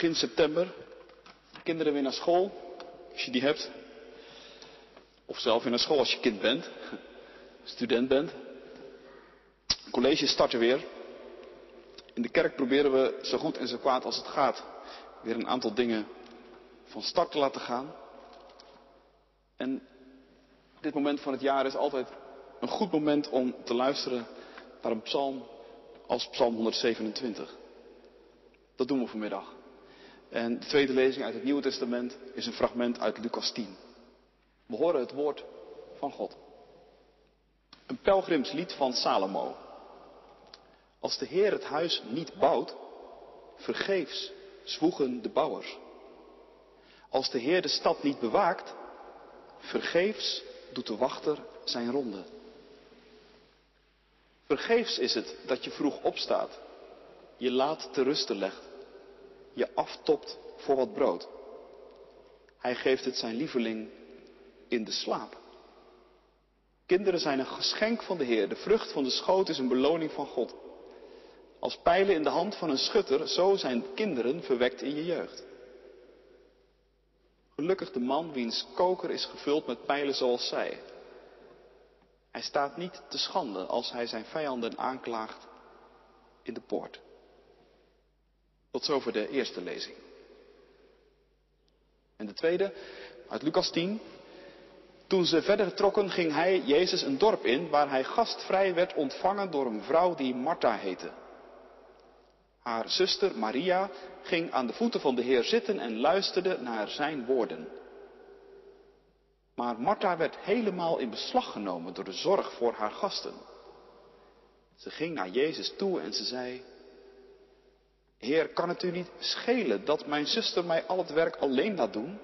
begin september. Kinderen weer naar school, als je die hebt. Of zelf weer naar school als je kind bent, student bent. College starten weer. In de kerk proberen we zo goed en zo kwaad als het gaat weer een aantal dingen van start te laten gaan. En dit moment van het jaar is altijd een goed moment om te luisteren naar een psalm als Psalm 127. Dat doen we vanmiddag. En de tweede lezing uit het Nieuwe Testament is een fragment uit Lucas 10. We horen het woord van God. Een pelgrimslied van Salomo. Als de Heer het huis niet bouwt, vergeefs zwoegen de bouwers. Als de Heer de stad niet bewaakt, vergeefs doet de wachter zijn ronde. Vergeefs is het dat je vroeg opstaat, je laat te rusten legt, je aftopt voor wat brood. Hij geeft het zijn lieveling in de slaap. Kinderen zijn een geschenk van de Heer. De vrucht van de schoot is een beloning van God. Als pijlen in de hand van een schutter, zo zijn kinderen verwekt in je jeugd. Gelukkig de man wiens koker is gevuld met pijlen zoals zij. Hij staat niet te schande als hij zijn vijanden aanklaagt in de poort. Tot zover de eerste lezing. En de tweede, uit Lucas 10. Toen ze verder trokken, ging hij, Jezus, een dorp in waar hij gastvrij werd ontvangen door een vrouw die Martha heette. Haar zuster Maria ging aan de voeten van de Heer zitten en luisterde naar zijn woorden. Maar Martha werd helemaal in beslag genomen door de zorg voor haar gasten. Ze ging naar Jezus toe en ze zei, Heer, kan het u niet schelen dat mijn zuster mij al het werk alleen laat doen?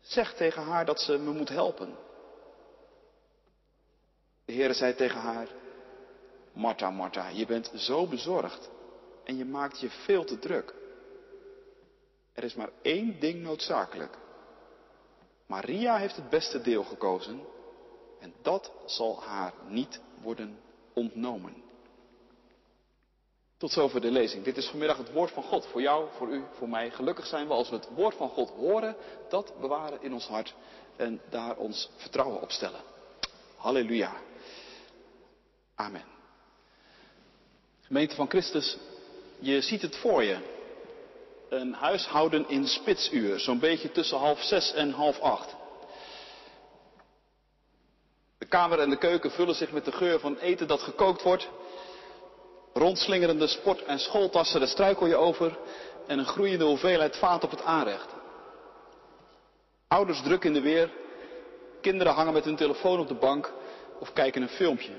Zeg tegen haar dat ze me moet helpen. De Heer zei tegen haar, Martha, Martha, je bent zo bezorgd en je maakt je veel te druk. Er is maar één ding noodzakelijk. Maria heeft het beste deel gekozen en dat zal haar niet worden ontnomen. Tot zover de lezing. Dit is vanmiddag het woord van God voor jou, voor u, voor mij. Gelukkig zijn we als we het woord van God horen, dat bewaren in ons hart en daar ons vertrouwen op stellen. Halleluja. Amen. Gemeente van Christus, je ziet het voor je. Een huishouden in spitsuur, zo'n beetje tussen half zes en half acht. De kamer en de keuken vullen zich met de geur van eten dat gekookt wordt. Rondslingerende sport- en schooltassen, daar struikel je over. En een groeiende hoeveelheid vaat op het aanrecht. Ouders druk in de weer. Kinderen hangen met hun telefoon op de bank of kijken een filmpje.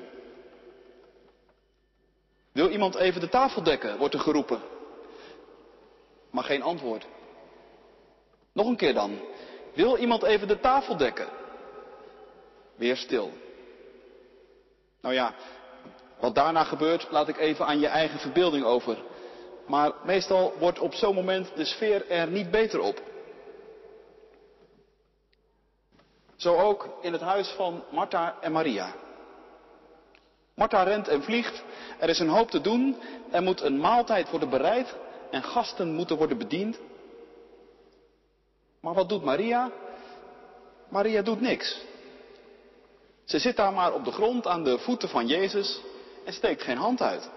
Wil iemand even de tafel dekken, wordt er geroepen. Maar geen antwoord. Nog een keer dan. Wil iemand even de tafel dekken? Weer stil. Nou ja, wat daarna gebeurt, laat ik even aan je eigen verbeelding over. Maar meestal wordt op zo'n moment de sfeer er niet beter op. Zo ook in het huis van Martha en Maria. Martha rent en vliegt, er is een hoop te doen, er moet een maaltijd worden bereid en gasten moeten worden bediend. Maar wat doet Maria? Maria doet niks. Ze zit daar maar op de grond aan de voeten van Jezus en steekt geen hand uit.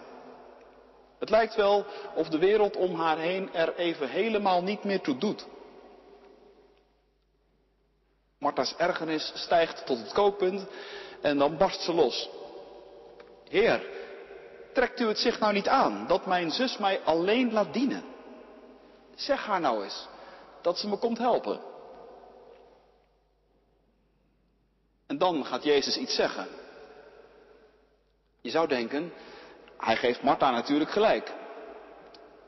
Het lijkt wel of de wereld om haar heen er even helemaal niet meer toe doet. Martha's ergernis stijgt tot het kookpunt en dan barst ze los. Heer, trekt u het zich nou niet aan dat mijn zus mij alleen laat dienen? Zeg haar nou eens dat ze me komt helpen. En dan gaat Jezus iets zeggen. Je zou denken, hij geeft Martha natuurlijk gelijk.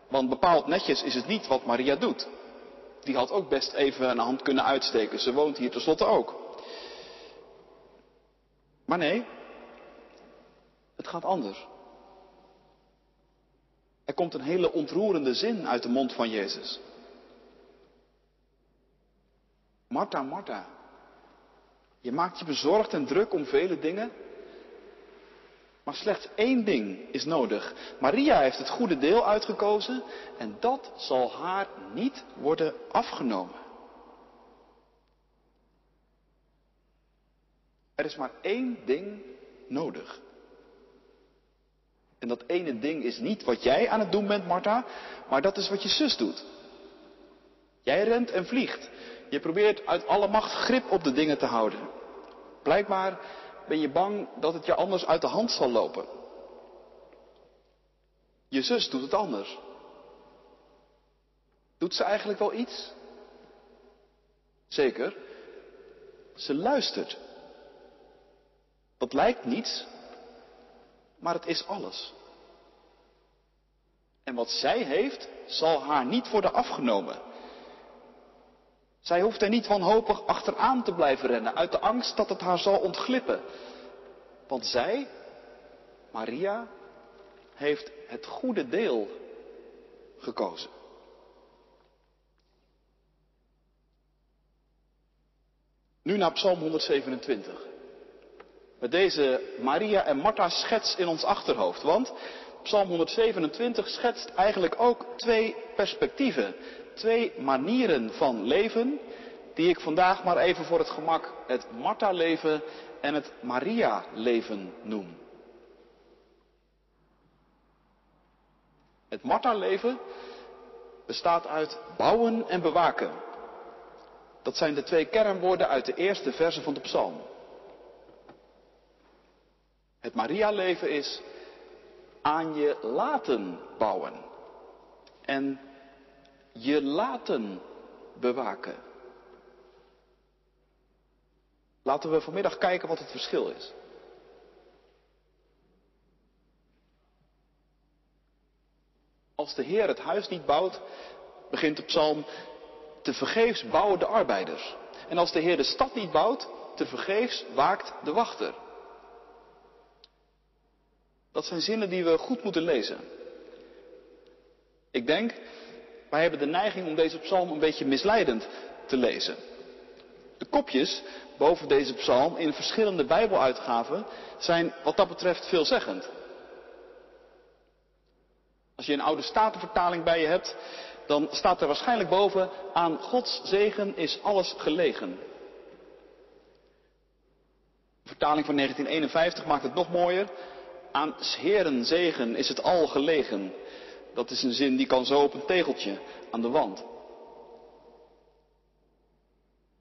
Want bepaald netjes is het niet wat Maria doet. Die had ook best even een hand kunnen uitsteken. Ze woont hier tenslotte ook. Maar nee, het gaat anders. Er komt een hele ontroerende zin uit de mond van Jezus. Martha, Martha, je maakt je bezorgd en druk om vele dingen. Maar slechts één ding is nodig. Maria heeft het goede deel uitgekozen en dat zal haar niet worden afgenomen. Er is maar één ding nodig. En dat ene ding is niet wat jij aan het doen bent, Martha, maar dat is wat je zus doet. Jij rent en vliegt. Je probeert uit alle macht grip op de dingen te houden. Blijkbaar ben je bang dat het je anders uit de hand zal lopen. Je zus doet het anders. Doet ze eigenlijk wel iets? Zeker. Ze luistert. Dat lijkt niets, maar het is alles. En wat zij heeft, zal haar niet worden afgenomen. Zij hoeft er niet wanhopig achteraan te blijven rennen, uit de angst dat het haar zal ontglippen. Want zij, Maria, heeft het goede deel gekozen. Nu naar Psalm 127. Met deze Maria en Martha schets in ons achterhoofd. Want Psalm 127 schetst eigenlijk ook twee perspectieven. Twee manieren van leven. Die ik vandaag maar even voor het gemak het Martha-leven en het Maria-leven noem. Het Martha-leven bestaat uit bouwen en bewaken. Dat zijn de twee kernwoorden uit de eerste verse van de psalm. Het Maria-leven is aan je laten bouwen en je laten bewaken. Laten we vanmiddag kijken wat het verschil is. Als de Heer het huis niet bouwt, begint de psalm, te vergeefs bouwen de arbeiders. En als de Heer de stad niet bouwt, te vergeefs waakt de wachter. Dat zijn zinnen die we goed moeten lezen. Ik denk, wij hebben de neiging om deze psalm een beetje misleidend te lezen. De kopjes boven deze psalm in verschillende Bijbeluitgaven zijn wat dat betreft veelzeggend. Als je een oude statenvertaling bij je hebt, dan staat er waarschijnlijk boven aan Gods zegen is alles gelegen. De vertaling van 1951 maakt het nog mooier. Aan Heren zegen is het al gelegen. Dat is een zin die kan zo op een tegeltje aan de wand.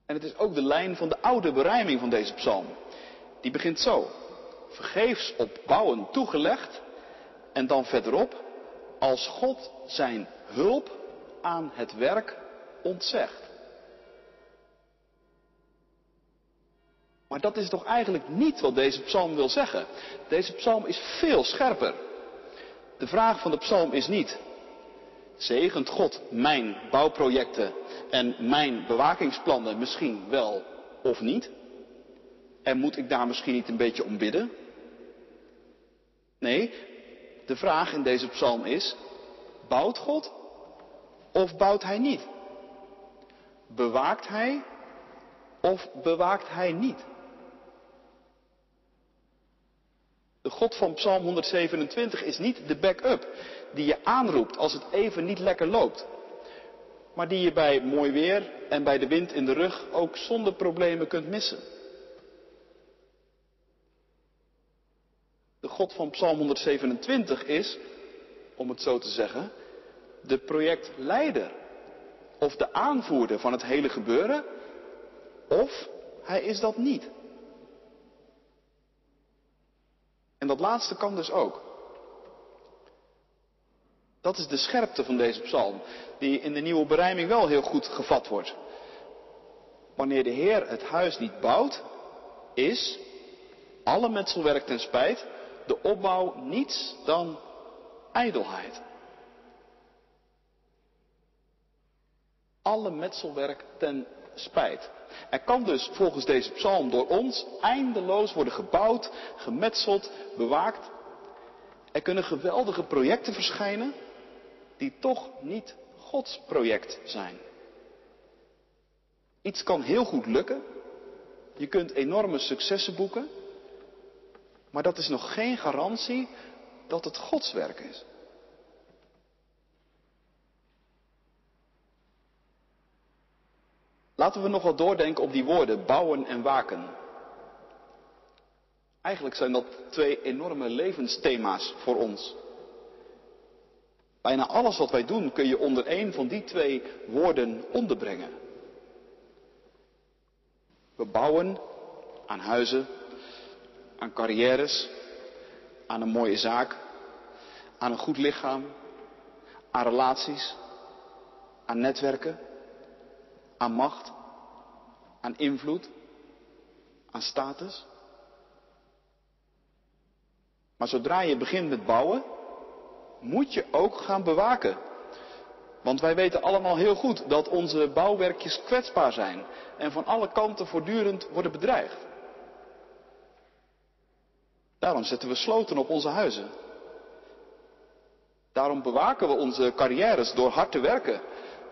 En het is ook de lijn van de oude berijming van deze psalm. Die begint zo. Vergeefs op bouwen toegelegd. En dan verderop. Als God zijn hulp aan het werk ontzegt. Maar dat is toch eigenlijk niet wat deze psalm wil zeggen. Deze psalm is veel scherper. De vraag van de psalm is niet, zegent God mijn bouwprojecten en mijn bewakingsplannen misschien wel of niet? En moet ik daar misschien niet een beetje om bidden? Nee, de vraag in deze psalm is, bouwt God of bouwt hij niet? Bewaakt hij of bewaakt hij niet? De God van Psalm 127 is niet de backup die je aanroept als het even niet lekker loopt. Maar die je bij mooi weer en bij de wind in de rug ook zonder problemen kunt missen. De God van Psalm 127 is, om het zo te zeggen, de projectleider of de aanvoerder van het hele gebeuren, of hij is dat niet. En dat laatste kan dus ook. Dat is de scherpte van deze psalm, die in de nieuwe berijming wel heel goed gevat wordt. Wanneer de Heer het huis niet bouwt, is, alle metselwerk ten spijt, de opbouw niets dan ijdelheid. Alle metselwerk ten spijt. Er kan dus volgens deze psalm door ons eindeloos worden gebouwd, gemetseld, bewaakt. Er kunnen geweldige projecten verschijnen die toch niet Gods project zijn. Iets kan heel goed lukken. Je kunt enorme successen boeken. Maar dat is nog geen garantie dat het Gods werk is. Laten we nog wat doordenken op die woorden, bouwen en waken. Eigenlijk zijn dat twee enorme levensthema's voor ons. Bijna alles wat wij doen kun je onder één van die twee woorden onderbrengen. We bouwen aan huizen, aan carrières, aan een mooie zaak, aan een goed lichaam, aan relaties, aan netwerken, aan macht, aan invloed, aan status. Maar zodra je begint met bouwen, moet je ook gaan bewaken. Want wij weten allemaal heel goed dat onze bouwwerkjes kwetsbaar zijn en van alle kanten voortdurend worden bedreigd. Daarom zetten we sloten op onze huizen. Daarom bewaken we onze carrières door hard te werken,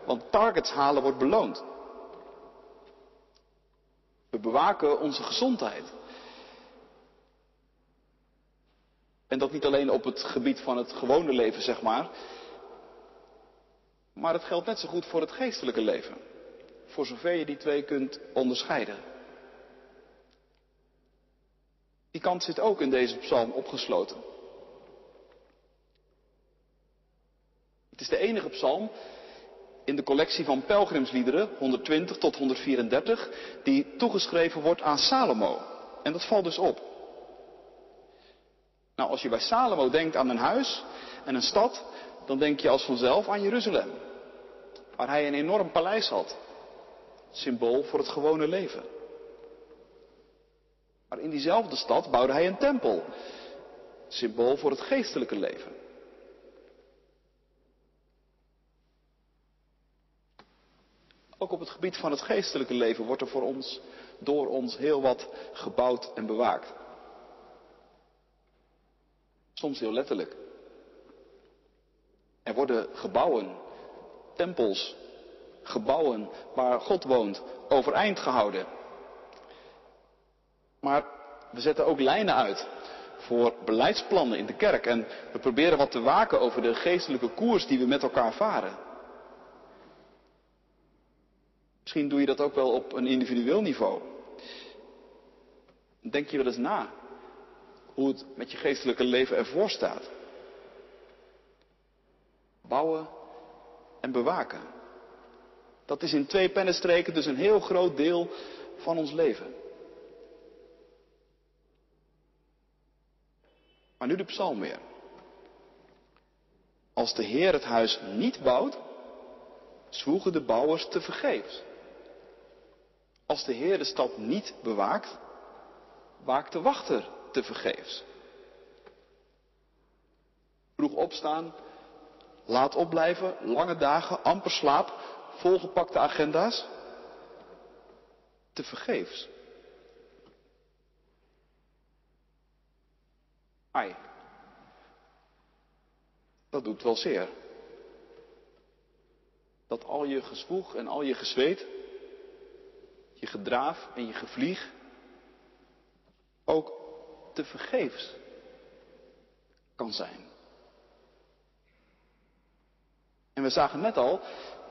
want targets halen wordt beloond. Bewaken onze gezondheid. En dat niet alleen op het gebied van het gewone leven, zeg maar. Maar het geldt net zo goed voor het geestelijke leven. Voor zover je die twee kunt onderscheiden. Die kant zit ook in deze psalm opgesloten. Het is de enige psalm in de collectie van pelgrimsliederen, 120 tot 134, die toegeschreven wordt aan Salomo. En dat valt dus op. Nou, als je bij Salomo denkt aan een huis en een stad, dan denk je als vanzelf aan Jeruzalem, waar hij een enorm paleis had. Symbool voor het gewone leven. Maar in diezelfde stad bouwde hij een tempel. Symbool voor het geestelijke leven. Ook op het gebied van het geestelijke leven wordt er voor ons, door ons, heel wat gebouwd en bewaakt. Soms heel letterlijk. Er worden gebouwen, tempels, gebouwen waar God woont, overeind gehouden. Maar we zetten ook lijnen uit voor beleidsplannen in de kerk en we proberen wat te waken over de geestelijke koers die we met elkaar varen. Misschien doe je dat ook wel op een individueel niveau. Denk je wel eens na hoe het met je geestelijke leven ervoor staat. Bouwen en bewaken. Dat is in twee pennenstreken dus een heel groot deel van ons leven. Maar nu de psalm weer. Als de Heer het huis niet bouwt, zwoegen de bouwers te vergeefs. Als de Heer de stad niet bewaakt, waakt de wachter te vergeefs. Vroeg opstaan, laat opblijven, lange dagen, amper slaap, volgepakte agenda's. Te vergeefs. Ai. Dat doet wel zeer. Dat al je geswoeg en al je gezweet, je gedraaf en je gevlieg, ook te vergeefs kan zijn. En we zagen net al,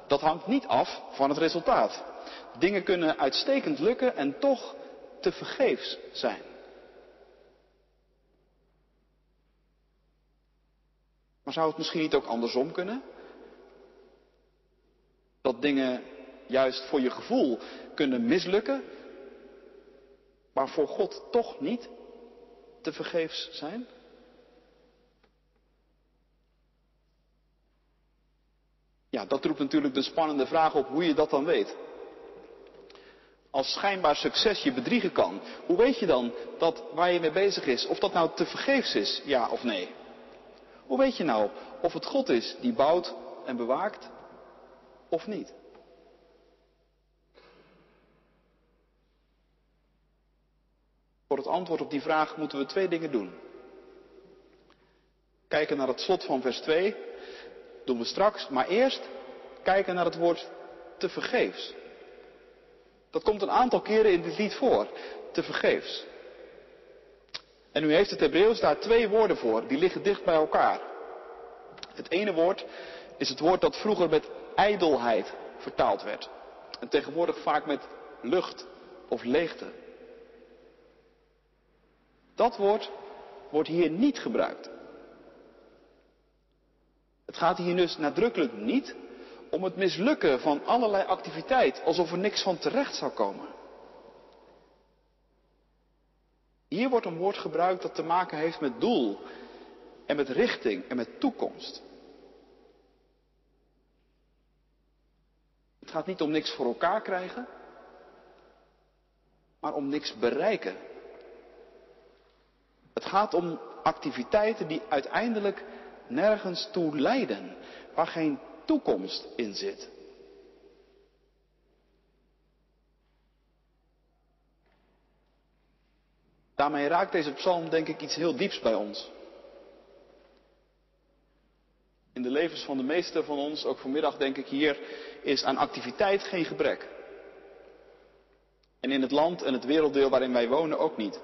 dat hangt niet af van het resultaat. Dingen kunnen uitstekend lukken en toch te vergeefs zijn. Maar zou het misschien niet ook andersom kunnen? Dat dingen juist voor je gevoel kunnen mislukken, maar voor God toch niet te vergeefs zijn? Ja, dat roept natuurlijk de spannende vraag op hoe je dat dan weet. Als schijnbaar succes je bedriegen kan, hoe weet je dan dat waar je mee bezig is, of dat nou te vergeefs is, ja of nee? Hoe weet je nou of het God is die bouwt en bewaakt of niet? Voor het antwoord op die vraag moeten we twee dingen doen. Kijken naar het slot van vers 2, doen we straks, maar eerst kijken naar het woord te vergeefs. Dat komt een aantal keren in dit lied voor, te vergeefs. En nu heeft het Hebreeuws daar twee woorden voor, die liggen dicht bij elkaar. Het ene woord is het woord dat vroeger met ijdelheid vertaald werd. En tegenwoordig vaak met lucht of leegte. Dat woord wordt hier niet gebruikt. Het gaat hier dus nadrukkelijk niet om het mislukken van allerlei activiteit, alsof er niks van terecht zou komen. Hier wordt een woord gebruikt dat te maken heeft met doel en met richting en met toekomst. Het gaat niet om niks voor elkaar krijgen, maar om niks bereiken. Het gaat om activiteiten die uiteindelijk nergens toe leiden, waar geen toekomst in zit. Daarmee raakt deze psalm denk ik iets heel dieps bij ons. In de levens van de meesten van ons, ook vanmiddag denk ik hier, is aan activiteit geen gebrek. En in het land en het werelddeel waarin wij wonen ook niet.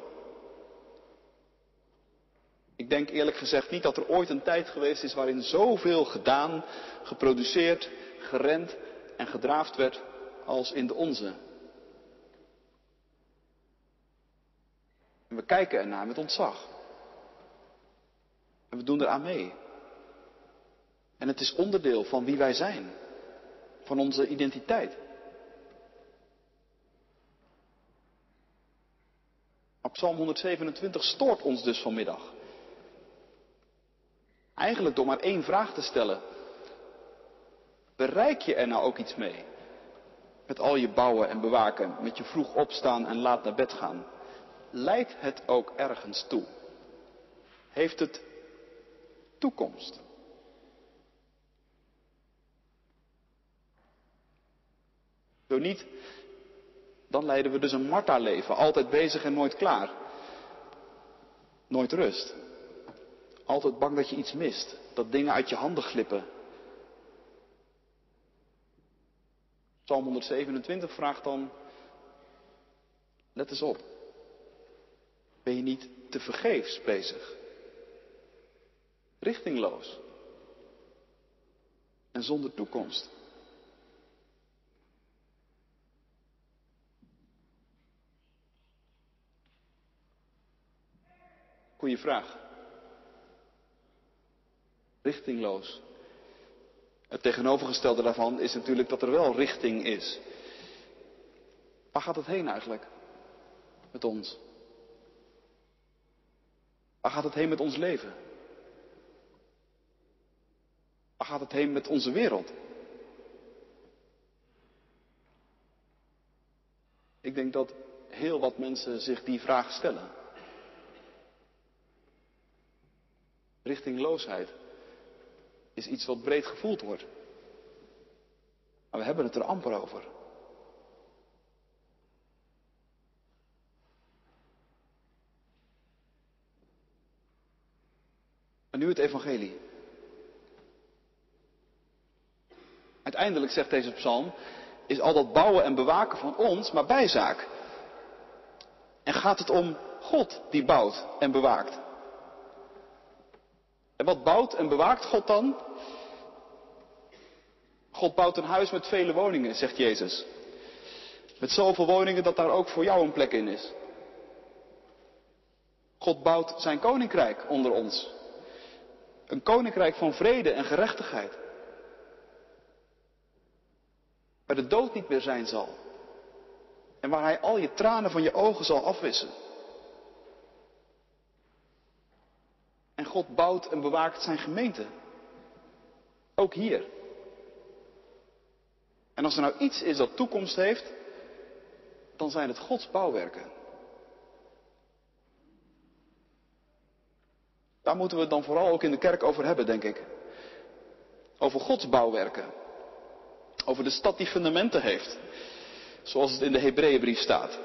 Ik denk eerlijk gezegd niet dat er ooit een tijd geweest is waarin zoveel gedaan, geproduceerd, gerend en gedraafd werd als in de onze. En we kijken ernaar met ontzag. En we doen eraan mee. En het is onderdeel van wie wij zijn, van onze identiteit. Psalm 127 stoort ons dus vanmiddag. Eigenlijk door maar één vraag te stellen. Bereik je er nou ook iets mee? Met al je bouwen en bewaken, met je vroeg opstaan en laat naar bed gaan. Leidt het ook ergens toe? Heeft het toekomst? Zo niet, dan leiden we dus een Marta-leven, altijd bezig en nooit klaar. Nooit rust. Altijd bang dat je iets mist, dat dingen uit je handen glippen. Psalm 127 vraagt dan, let eens op, ben je niet te vergeefs bezig? Richtingloos en zonder toekomst. Goeie vraag richtingloos. Het tegenovergestelde daarvan is natuurlijk dat er wel richting is. Waar gaat het heen eigenlijk? Met ons? Waar gaat het heen met ons leven? Waar gaat het heen met onze wereld? Ik denk dat heel wat mensen zich die vraag stellen. Richtingloosheid is iets wat breed gevoeld wordt. Maar we hebben het er amper over. En nu het evangelie. Uiteindelijk, zegt deze psalm, is al dat bouwen en bewaken van ons maar bijzaak. En gaat het om God die bouwt en bewaakt. En wat bouwt en bewaakt God dan? God bouwt een huis met vele woningen, zegt Jezus. Met zoveel woningen dat daar ook voor jou een plek in is. God bouwt zijn koninkrijk onder ons. Een koninkrijk van vrede en gerechtigheid. Waar de dood niet meer zijn zal. En waar hij al je tranen van je ogen zal afwissen. En God bouwt en bewaakt zijn gemeente. Ook hier. En als er nou iets is dat toekomst heeft, dan zijn het Gods bouwwerken. Daar moeten we het dan vooral ook in de kerk over hebben, denk ik. Over Gods bouwwerken. Over de stad die fundamenten heeft. Zoals het in de Hebreeënbrief staat.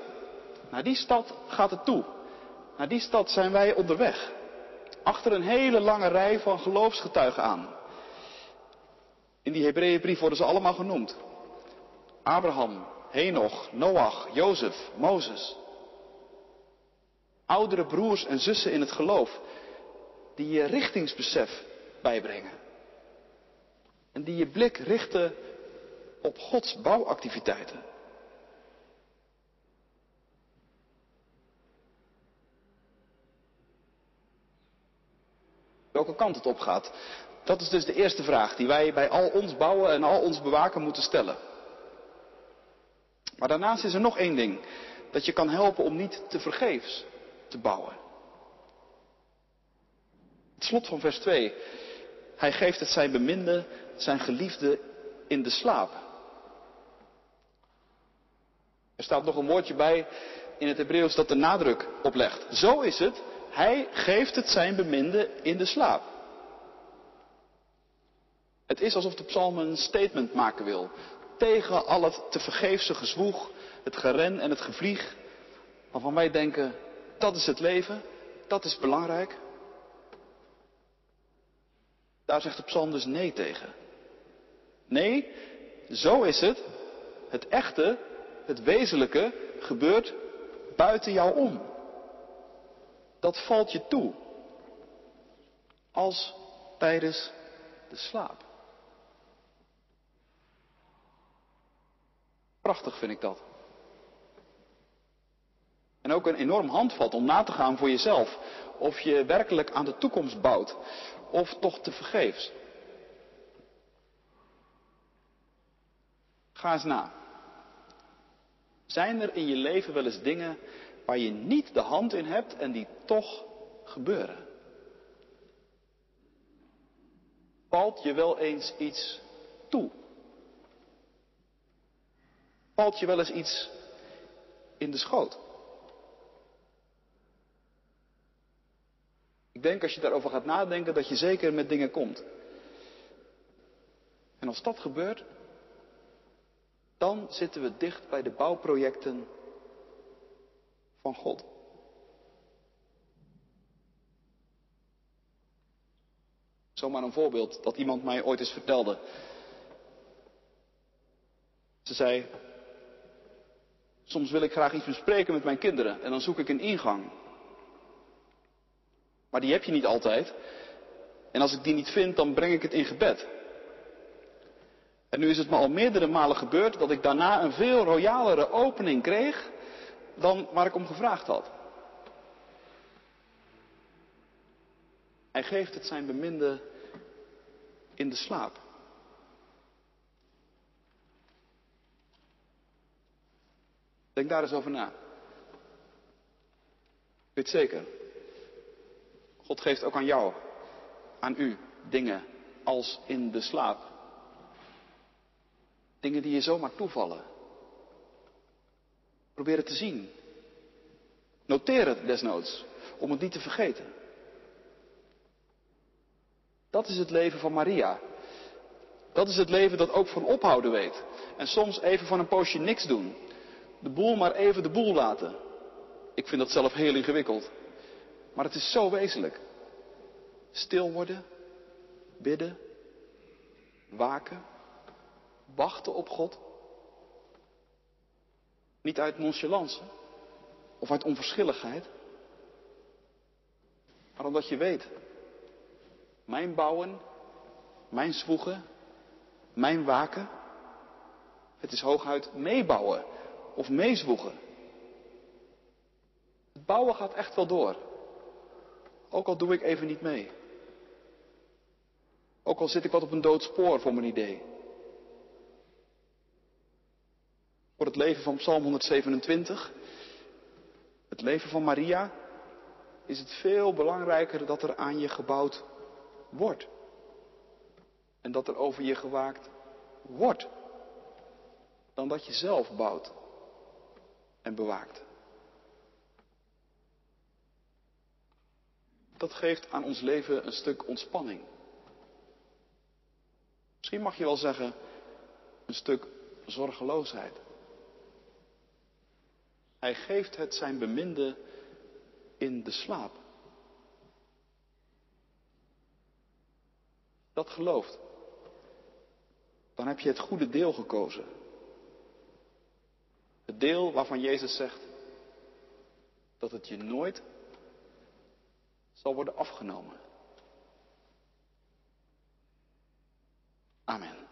Naar die stad gaat het toe. Naar die stad zijn wij onderweg achter een hele lange rij van geloofsgetuigen aan. In die Hebreeënbrief worden ze allemaal genoemd. Abraham, Henoch, Noach, Jozef, Mozes. Oudere broers en zussen in het geloof. Die je richtingsbesef bijbrengen. En die je blik richten op Gods bouwactiviteiten. Welke kant het op gaat, dat is dus de eerste vraag die wij bij al ons bouwen en al ons bewaken moeten stellen. Maar daarnaast is er nog één ding dat je kan helpen om niet te vergeefs te bouwen. Het slot van vers 2. Hij geeft het zijn beminde, zijn geliefde in de slaap. Er staat nog een woordje bij in het Hebreeuws dat de nadruk oplegt. Zo is het. Hij geeft het zijn beminde in de slaap. Het is alsof de psalm een statement maken wil. Tegen al het te vergeefse gezwoeg, het geren en het gevlieg. Waarvan wij denken, dat is het leven, dat is belangrijk. Daar zegt de psalm dus nee tegen. Nee, zo is het. Het echte, het wezenlijke gebeurt buiten jou om. Dat valt je toe. Als tijdens de slaap. Prachtig vind ik dat. En ook een enorm handvat om na te gaan voor jezelf. Of je werkelijk aan de toekomst bouwt. Of toch te vergeefs. Ga eens na. Zijn er in je leven wel eens dingen waar je niet de hand in hebt en die toch gebeuren? Valt je wel eens iets toe? Valt je wel eens iets in de schoot? Ik denk als je daarover gaat nadenken dat je zeker met dingen komt. En als dat gebeurt, dan zitten we dicht bij de bouwprojecten van God. Zomaar een voorbeeld dat iemand mij ooit eens vertelde. Ze zei, soms wil ik graag iets bespreken met mijn kinderen en dan zoek ik een ingang. Maar die heb je niet altijd. En als ik die niet vind, dan breng ik het in gebed. En nu is het me al meerdere malen gebeurd dat ik daarna een veel royalere opening kreeg dan waar ik om gevraagd had. Hij geeft het zijn beminde in de slaap. Denk daar eens over na. Weet zeker. God geeft ook aan jou, aan u, dingen als in de slaap. Dingen die je zomaar toevallen. Probeer het te zien. Noteer het desnoods, om het niet te vergeten. Dat is het leven van Maria. Dat is het leven dat ook van ophouden weet. En soms even van een poosje niks doen. De boel maar even de boel laten. Ik vind dat zelf heel ingewikkeld. Maar het is zo wezenlijk. Stil worden, bidden, waken, wachten op God. Niet uit nonchalance of uit onverschilligheid, maar omdat je weet, mijn bouwen, mijn zwoegen, mijn waken, het is hooguit meebouwen of meezwoegen. Het bouwen gaat echt wel door. Ook al doe ik even niet mee. Ook al zit ik wat op een dood spoor voor mijn idee. Voor het leven van Psalm 127, het leven van Maria, is het veel belangrijker dat er aan je gebouwd wordt. En dat er over je gewaakt wordt. Dan dat je zelf bouwt en bewaakt. Dat geeft aan ons leven een stuk ontspanning. Misschien mag je wel zeggen een stuk zorgeloosheid. Hij geeft het zijn beminde in de slaap. Dat gelooft. Dan heb je het goede deel gekozen. Het deel waarvan Jezus zegt dat het je nooit zal worden afgenomen. Amen.